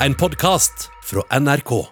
en podkast fra NRK.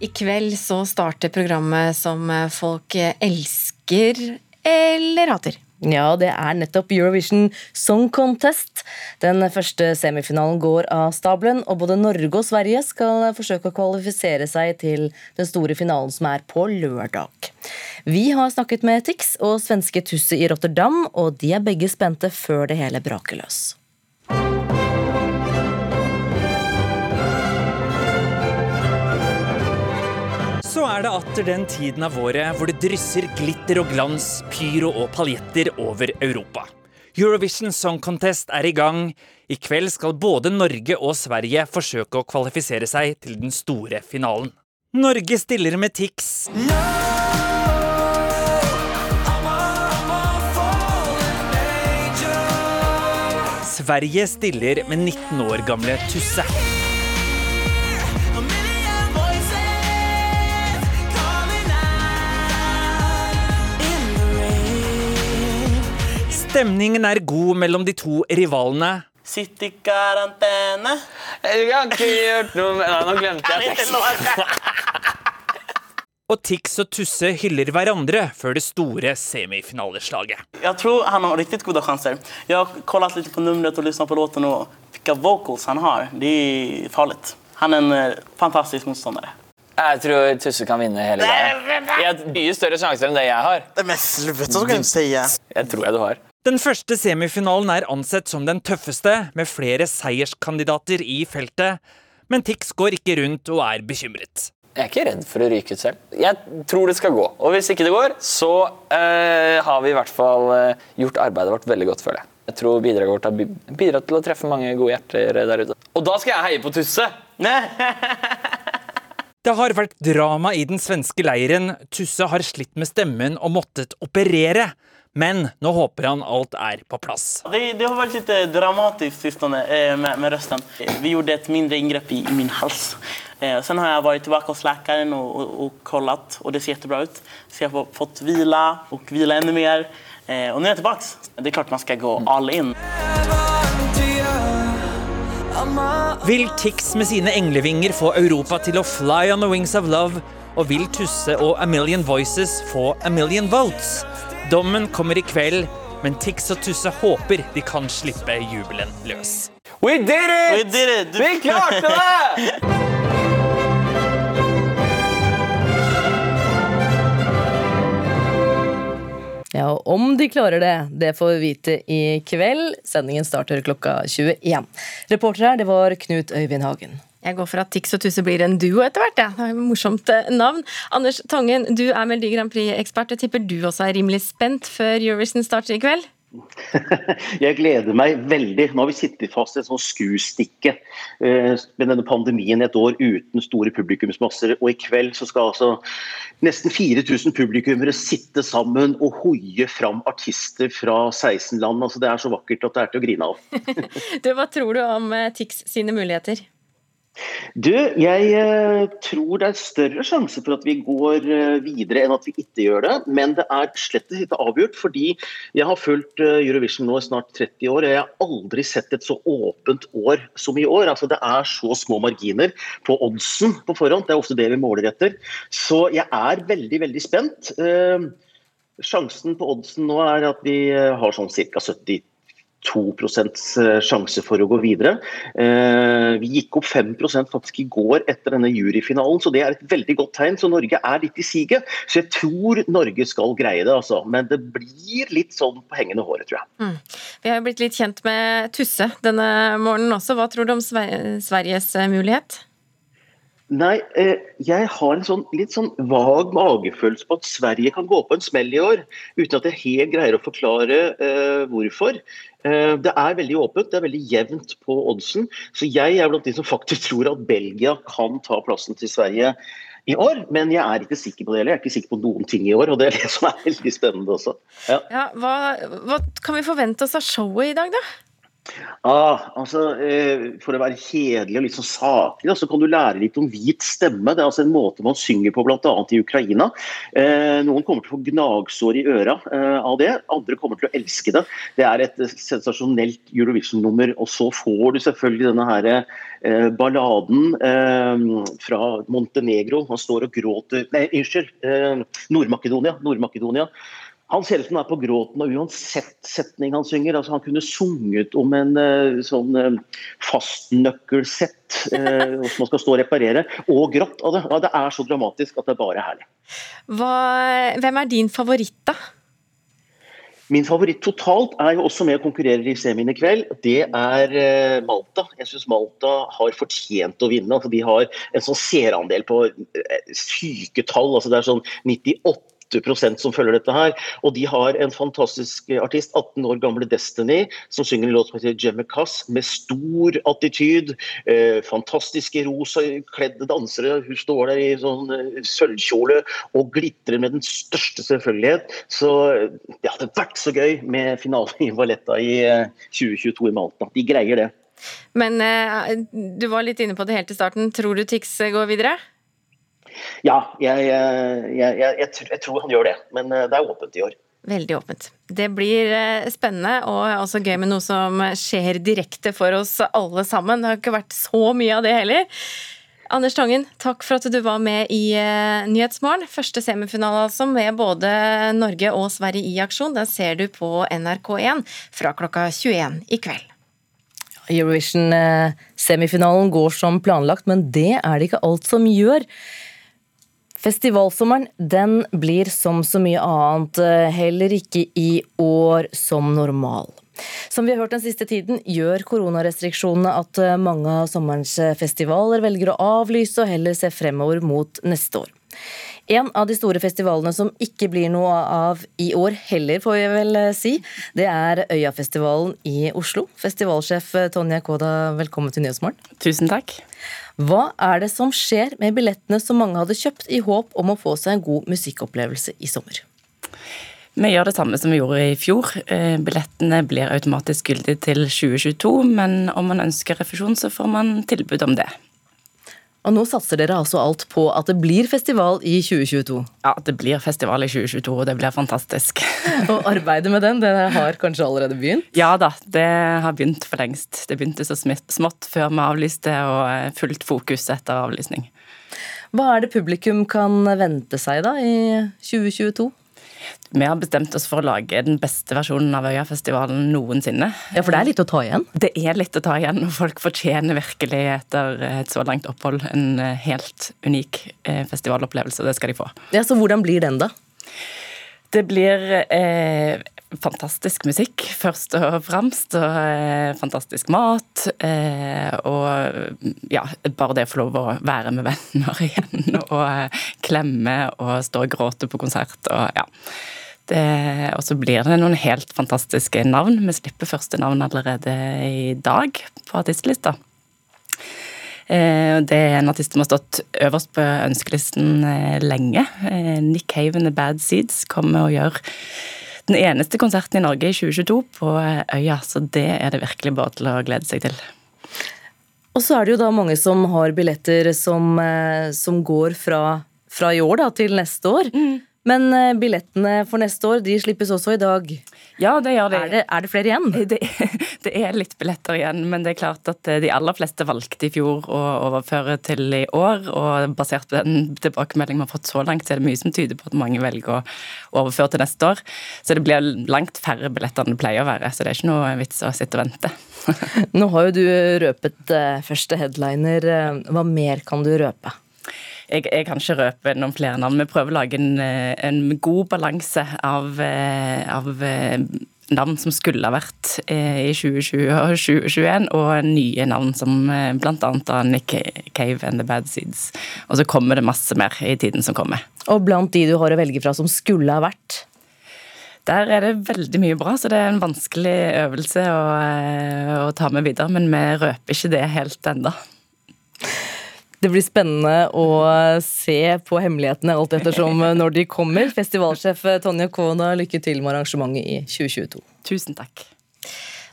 I kveld så starter programmet som folk elsker eller hater. Ja, det er nettopp Eurovision Song Contest. Den første semifinalen går av stabelen, og både Norge og Sverige skal forsøke å kvalifisere seg til den store finalen som er på lørdag. Vi har snakket med Tix og svenske Tusse i Rotterdam, og de er begge spente før det hele braker løs. Er det atter den tiden av året hvor det drysser glitter og glans, pyro og paljetter over Europa. Eurovision Song Contest er i gang. I kveld skal både Norge og Sverige forsøke å kvalifisere seg til den store finalen. Norge stiller med Tix. Sverige stiller med 19 år gamle Tusse. Stemningen er god mellom de to rivalene. Sitt i karantene. Jeg har ikke gjort noe med Nei, nå glemte jeg teksten. Og Tix og Tusse hyller hverandre før det store semifinaleslaget. Jeg tror han har riktig gode sjanser. Jeg har kollet litt på nummeret og lyttet på låten og hvilke vocals han har. Det er farlig. Han er en eh, fantastisk motstander. Jeg tror Tusse kan vinne hele greia. Jeg har mye større sjanser enn det jeg har. Men slutt, så kan du si. Jeg tror jeg du har. Den første semifinalen er ansett som den tøffeste, med flere seierskandidater i feltet. Men Tix går ikke rundt og er bekymret. Jeg er ikke redd for å ryke ut selv. Jeg tror det skal gå. Og hvis ikke det går, så eh, har vi i hvert fall eh, gjort arbeidet vårt veldig godt, føler jeg. Jeg tror bidraget vårt har bidratt til å treffe mange gode hjerter der ute. Og da skal jeg heie på Tusse! Det har vært drama i den svenske leiren. Tusse har slitt med stemmen og måttet operere. Men nå håper han alt er på plass. Det, det har vært litt eh, dramatisk sistone eh, med, med rösten. Eh, Vi gjorde et mindre inngrep i, i min hals. Eh, sen har jeg vært tilbake hos läkaren og, og, og kollat og det ser jättebra ut. Så jeg har fått vila og vila ännu mer. Eh, og nå er jeg tilbake. Det er klart man skal gå all in. Vil Tix med sine englevinger få Europa til å fly on the wings of love? Og vil Tusse og A Million Voices få A Million Votes? Dommen kommer i kveld, men Tix og Tusse håper de kan slippe jubelen løs. We did it! We did it! Du- Vi klarte det! Ja, og Om de klarer det, det får vi vite i kveld. Sendingen starter klokka 21. Reporter her, det var Knut Øyvind Hagen. Jeg går for at Tix og Tusse blir en duo etter hvert. Ja. Det er et morsomt eh, navn. Anders Tangen, du er Melodi Grand Prix-ekspert. Jeg tipper du også er rimelig spent før Eurovision starter i kveld? Jeg gleder meg veldig. Nå har vi sittet fast i et sånt skuestikke eh, med denne pandemien et år uten store publikumsmasser. Og i kveld så skal altså nesten 4000 publikummere sitte sammen og hoie fram artister fra 16 land. Altså, det er så vakkert at det er til å grine av. Du, Hva tror du om eh, Tix sine muligheter? Du, jeg eh, tror det er større sjanse for at vi går eh, videre enn at vi ikke gjør det. Men det er slett ikke avgjort, fordi jeg har fulgt eh, Eurovision nå i snart 30 år. og Jeg har aldri sett et så åpent år som i år. Altså, det er så små marginer på oddsen på forhånd. Det er ofte det vi måler etter. Så jeg er veldig, veldig spent. Sjansen på oddsen nå er at vi har sånn ca. 70 2% sjanse for å gå videre. Eh, Vi gikk opp 5% faktisk i går etter denne juryfinalen, så det er et veldig godt tegn. Så Norge er litt i siget. Så jeg tror Norge skal greie det, altså. Men det blir litt sånn på hengende håret, tror jeg. Vi har jo blitt litt kjent med Tusse denne morgenen også. Hva tror du om Sver- Sveriges eh, mulighet? Nei, eh, jeg har en sånn, litt sånn vag magefølelse på at Sverige kan gå på en smell i år, uten at jeg helt greier å forklare eh, hvorfor. Eh, det er veldig åpent, det er veldig jevnt på oddsen. Så jeg er blant de som faktisk tror at Belgia kan ta plassen til Sverige i år. Men jeg er ikke sikker på det heller. Jeg er ikke sikker på noen ting i år, og det er det som er veldig spennende også. Ja. Ja, hva, hva kan vi forvente oss av showet i dag, da? Ah, altså, eh, For å være kjedelig og litt sånn saklig, så kan du lære litt om hvit stemme. Det er altså en måte man synger på bl.a. i Ukraina. Eh, noen kommer til å få gnagsår i øra eh, av det, andre kommer til å elske det. Det er et sensasjonelt Eurovision-nummer. Og så får du selvfølgelig denne her, eh, balladen eh, fra Montenegro. Han står og gråter Nei, unnskyld. Eh, Nord-Makedonia. Nord-Makedonia. Han ser ut som han er på gråten, og uansett setning han synger altså Han kunne sunget om en uh, sånn fastnøkkelsett uh, som man skal stå og reparere, og grått av det. Ja, det er så dramatisk at det er bare herlig. Hva, hvem er din favoritt, da? Min favoritt totalt er jo også med og konkurrerer i semien i kveld. Det er Malta. Jeg syns Malta har fortjent å vinne. Altså, de har en sånn seerandel på syke tall. Altså, det er sånn 98 som følger dette her. Og de har en fantastisk artist, 18 år gamle Destiny, som synger en låt som heter Jemmy Cass, med stor attityd. Eh, fantastiske rosakledde dansere. Hun står der i sånn eh, sølvkjole og glitrer med den største selvfølgelighet. Så det hadde vært så gøy med finale i Valletta i eh, 2022 i Malta. De greier det. Men eh, du var litt inne på det helt i starten. Tror du Tix går videre? Ja, jeg, jeg, jeg, jeg, tror han gjør det. Men eh, det er åpent i år. Veldig åpent. Det blir eh, spennende og også gøy med noe som skjer direkte for oss alle sammen. Det har ikke vært så mye av det heller. Anders Tangen, takk for at du var med i Nyhetsmorgen. Første semifinale altså, med både Norge og Sverige i aksjon. Den ser du på NRK1 fra klokka 21 i kveld. Eurovision-semifinalen går som planlagt, men det er det ikke alt som gjør. Festivalsommeren den blir som så mye annet eh, heller ikke i år som normal. Som vi har hørt den siste tiden, gjør koronarestriksjonene at eh, mange av sommerens festivaler velger å avlyse og heller se fremover mot neste år. En av de store festivalene som ikke blir noe av i år heller, får jeg vel eh, si, det er Øyafestivalen i Oslo. Festivalsjef Tonje Koda, velkommen til Nyhetsmorgen. Tusen takk. Hva er det som skjer med billettene som mange hadde kjøpt i håp om å få seg en god musikkopplevelse i sommer? Vi gjør det samme som vi gjorde i fjor. Eh, billettene blir automatisk gyldig til 2022, men om man ønsker refusjon, så får man tilbud om det. Og nå satser dere altså alt på at det blir festival i 2022? Ja, det blir festival i 2022, og det blir fantastisk. og arbeidet med den, det har kanskje allerede begynt? Ja da, det har begynt for lengst. Det begynte så smått før vi avlyste, og fullt fokus etter avlysning. Hva er det publikum kan vente seg da i 2022? Vi har bestemt oss for å lage den beste versjonen av Øyafestivalen noensinne. Ja, For det er litt å ta igjen? Det er litt å ta igjen, og folk fortjener virkelig etter et så langt opphold en eh, helt unik eh, festivalopplevelse. Det skal de få. Ja, Så hvordan blir den, da? Det blir eh, fantastisk musikk, først og fremst. Og eh, fantastisk mat. Eh, og ja, bare det å få lov å være med venner igjen. Og eh, klemme og stå og gråte på konsert. og ja. Og så blir det noen helt fantastiske navn. Vi slipper første navn allerede i dag på artistlista. Det er en artist som har stått øverst på ønskelisten lenge. Nick Haven The Bad Seeds kommer og gjør den eneste konserten i Norge i 2022 på Øya, så det er det virkelig bare til å glede seg til. Og så er det jo da mange som har billetter som, som går fra, fra, i år da, til neste år. Mm. Men eh, billettene for neste år de slippes også i dag. Ja, det gjør de. Er det, er det flere igjen? Det, det, er litt billetter igjen, men det er klart at eh, de aller fleste valgte i fjor å overføre til i år. Og basert på den tilbakemeldingen vi har fått så langt, så er det mye som tyder på at mange velger å overføre til neste år. Så det blir langt færre billetter enn det pleier å være, så det er ikke noe vits å sitte og vente. Nå har jo du røpet eh, første headliner. Hva mer kan du røpe? Jeg, jeg, kan ikke røpe noen flere navn. Vi prøver å lage en, eh, en god balanse av, eh, av, eh, navn som skulle ha vært i 2020 og 2021, og nye navn som bl.a. Nick Cave and The Bad Seeds. Og så kommer det masse mer i tiden som kommer. Og blant de du har å velge fra som skulle ha vært? Der er det veldig mye bra, så det er en vanskelig øvelse å, å ta med videre. Men vi røper ikke det helt ennå. Det blir spennende å se på hemmelighetene alt ettersom når de kommer. Festivalsjef Tonje Kona, lykke til med arrangementet i 2022. Tusen takk.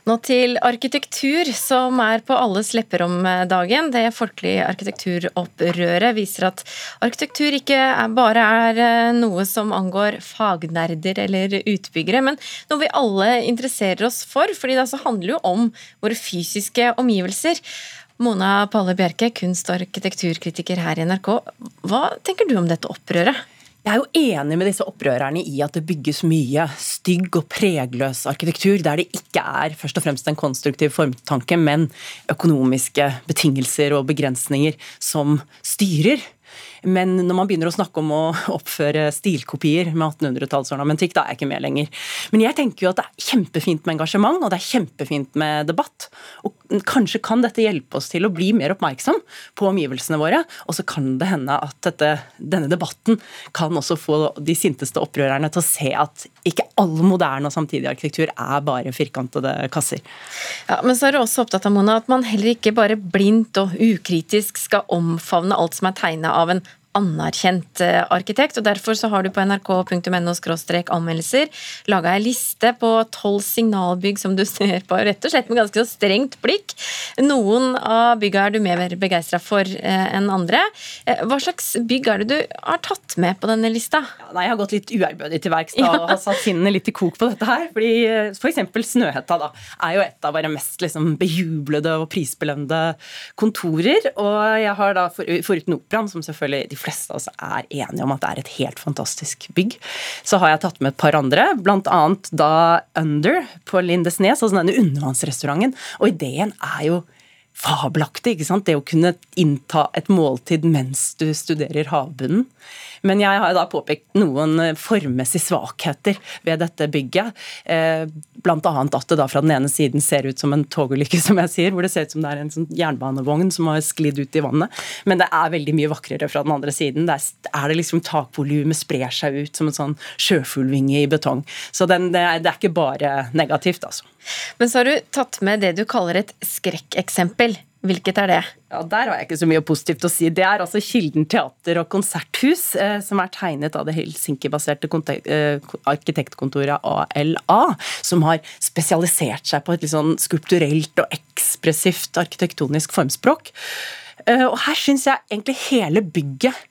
Nå til arkitektur, som er på alles lepper om dagen. Det folkelige arkitekturopprøret viser at arkitektur ikke er bare er eh, noe som angår fagnerder eller utbyggere, men noe vi alle interesserer oss for, fordi det altså handler jo om våre fysiske omgivelser. Mona Palle Bjerke, kunst- og arkitekturkritiker her i NRK. Hva tenker du om dette opprøret? Jeg er jo enig med disse opprørerne i at det bygges mye stygg og pregløs arkitektur der det ikke er først og fremst en konstruktiv formtanke, men økonomiske betingelser og begrensninger som styrer. Men når man begynner å snakke om å oppføre stilkopier med 1800-tallsornamentikk, da er jeg ikke med lenger. Men jeg tenker jo at det er kjempefint med engasjement, og det er kjempefint med debatt. Og kanskje kan dette hjelpe oss til å bli mer oppmerksom på omgivelsene våre. Og så kan det hende at dette, denne debatten kan også få de sinteste opprørerne til å se at ikke all moderne og samtidig arkitektur er bare firkantede kasser. Ja, Men så er du også opptatt av Mona, at man heller ikke bare blindt og ukritisk skal omfavne alt som er tegna av en anerkjent eh, arkitekt. og Derfor så har du på nrk.no anmeldelser laga ei liste på tolv signalbygg som du ser på rett og slett med ganske så strengt blikk. Noen av bygga er du mer begeistra for eh, enn andre. Eh, hva slags bygg er det du har tatt med på denne lista? Ja, nei, Jeg har gått litt uærbødig til verks og har satt sinnene litt i kok på dette her. fordi F.eks. Snøhetta da, er jo et av våre mest liksom, bejublede og prisbelønte kontorer. Og jeg har da, foruten Operaen, som selvfølgelig de fleste av oss er enige om at det er et helt fantastisk bygg. Så har jeg tatt med et par andre, bl.a. da Under på Lindesnes, altså denne undervannsrestauranten. Og ideen er jo fabelaktig. ikke sant? Det å kunne innta et måltid mens du studerer havbunnen. Men jeg har da påpekt noen eh, formmessige svakheter ved dette bygget. Eh, Bl.a. at det da fra den ene siden ser ut som en togulykke, som jeg sier, hvor det ser ut som det er en sånn jernbanevogn som har sklidd ut i vannet. Men det er veldig mye vakrere fra den andre siden. Der er det liksom takvolumet sprer seg ut som en sånn sjøfuglvinge i betong. Så den, det, er, det er ikke bare negativt, altså. Men så har du tatt med det du kaller et skrekkeksempel. Hvilket er det? Ja, Der har jeg ikke så mye positivt å si. Det er altså Kilden teater og konserthus, eh, som er tegnet av det Helsinki-baserte eh, arkitektkontoret ALA, som har spesialisert seg på et litt sånn skulpturelt og ekspressivt arkitektonisk formspråk. Eh, og her syns jeg egentlig hele bygget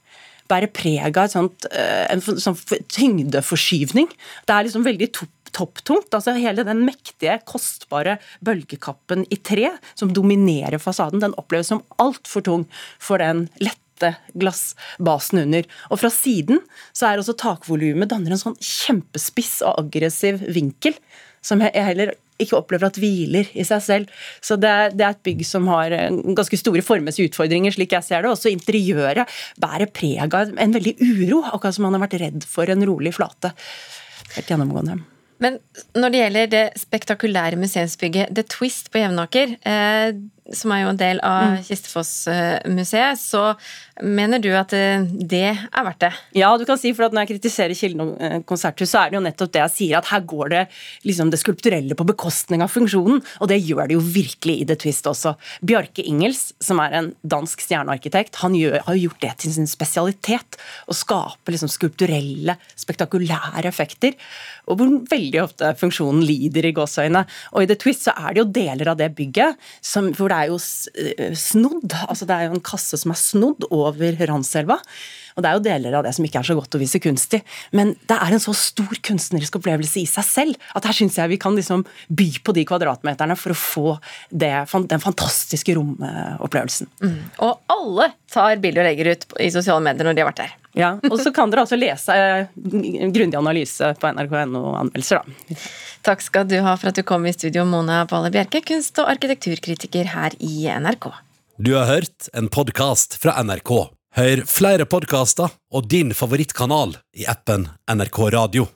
bærer preg av eh, en sånn tyngdeforskyvning. Det er liksom veldig topp topptungt. altså Hele den mektige, kostbare bølgekappen i tre som dominerer fasaden, den oppleves som altfor tung for den lette glassbasen under. Og fra siden så er også takvolumet danner en sånn kjempespiss og aggressiv vinkel, som jeg heller ikke opplever at hviler i seg selv. Så det er, det er, et bygg som har ganske store formmessige utfordringer, slik jeg ser det. Også interiøret bærer preg av en veldig uro, akkurat som man har vært redd for en rolig flate. Helt gjennomgående. Men når det gjelder det spektakulære museumsbygget The Twist på Jevnaker, eh, som er jo en del av mm. Kistefos-museet, så mener du at eh, det er verdt det? Ja, du kan si, for at når jeg kritiserer Kilden eh, konserthus, så er det jo nettopp det jeg sier, at her går det liksom det skulpturelle på bekostning av funksjonen, og det gjør det jo virkelig i The Twist også. Bjarke Ingels, som er en dansk stjernearkitekt, han gjør, har gjort det til sin spesialitet, å skape liksom skulpturelle, spektakulære effekter, og hvor veldig ofte funksjonen lider i gåseøyne. Og i The Twist så er det jo deler av det bygget som, hvor det er jo eh, snodd. altså Det er jo en kasse som er snodd over Randselva. Og det er jo deler av det som ikke er så godt å vise kunst i. Men det er en så stor kunstnerisk opplevelse i seg selv at her syns jeg vi kan liksom by på de kvadratmeterne for å få det, den fantastiske romopplevelsen. Mm. Og alle tar bilder og legger ut i sosiale medier når de har vært der. Ja, Og så kan dere altså lese eh, grundig analyse på nrk.no-anmeldelser, da. Takk skal du ha for at du kom i studio, Mona Balle Bjerke, kunst- og arkitekturkritiker her i NRK. Du har hørt en podkast fra NRK. Hør flere podkaster og din favorittkanal i appen NRK Radio.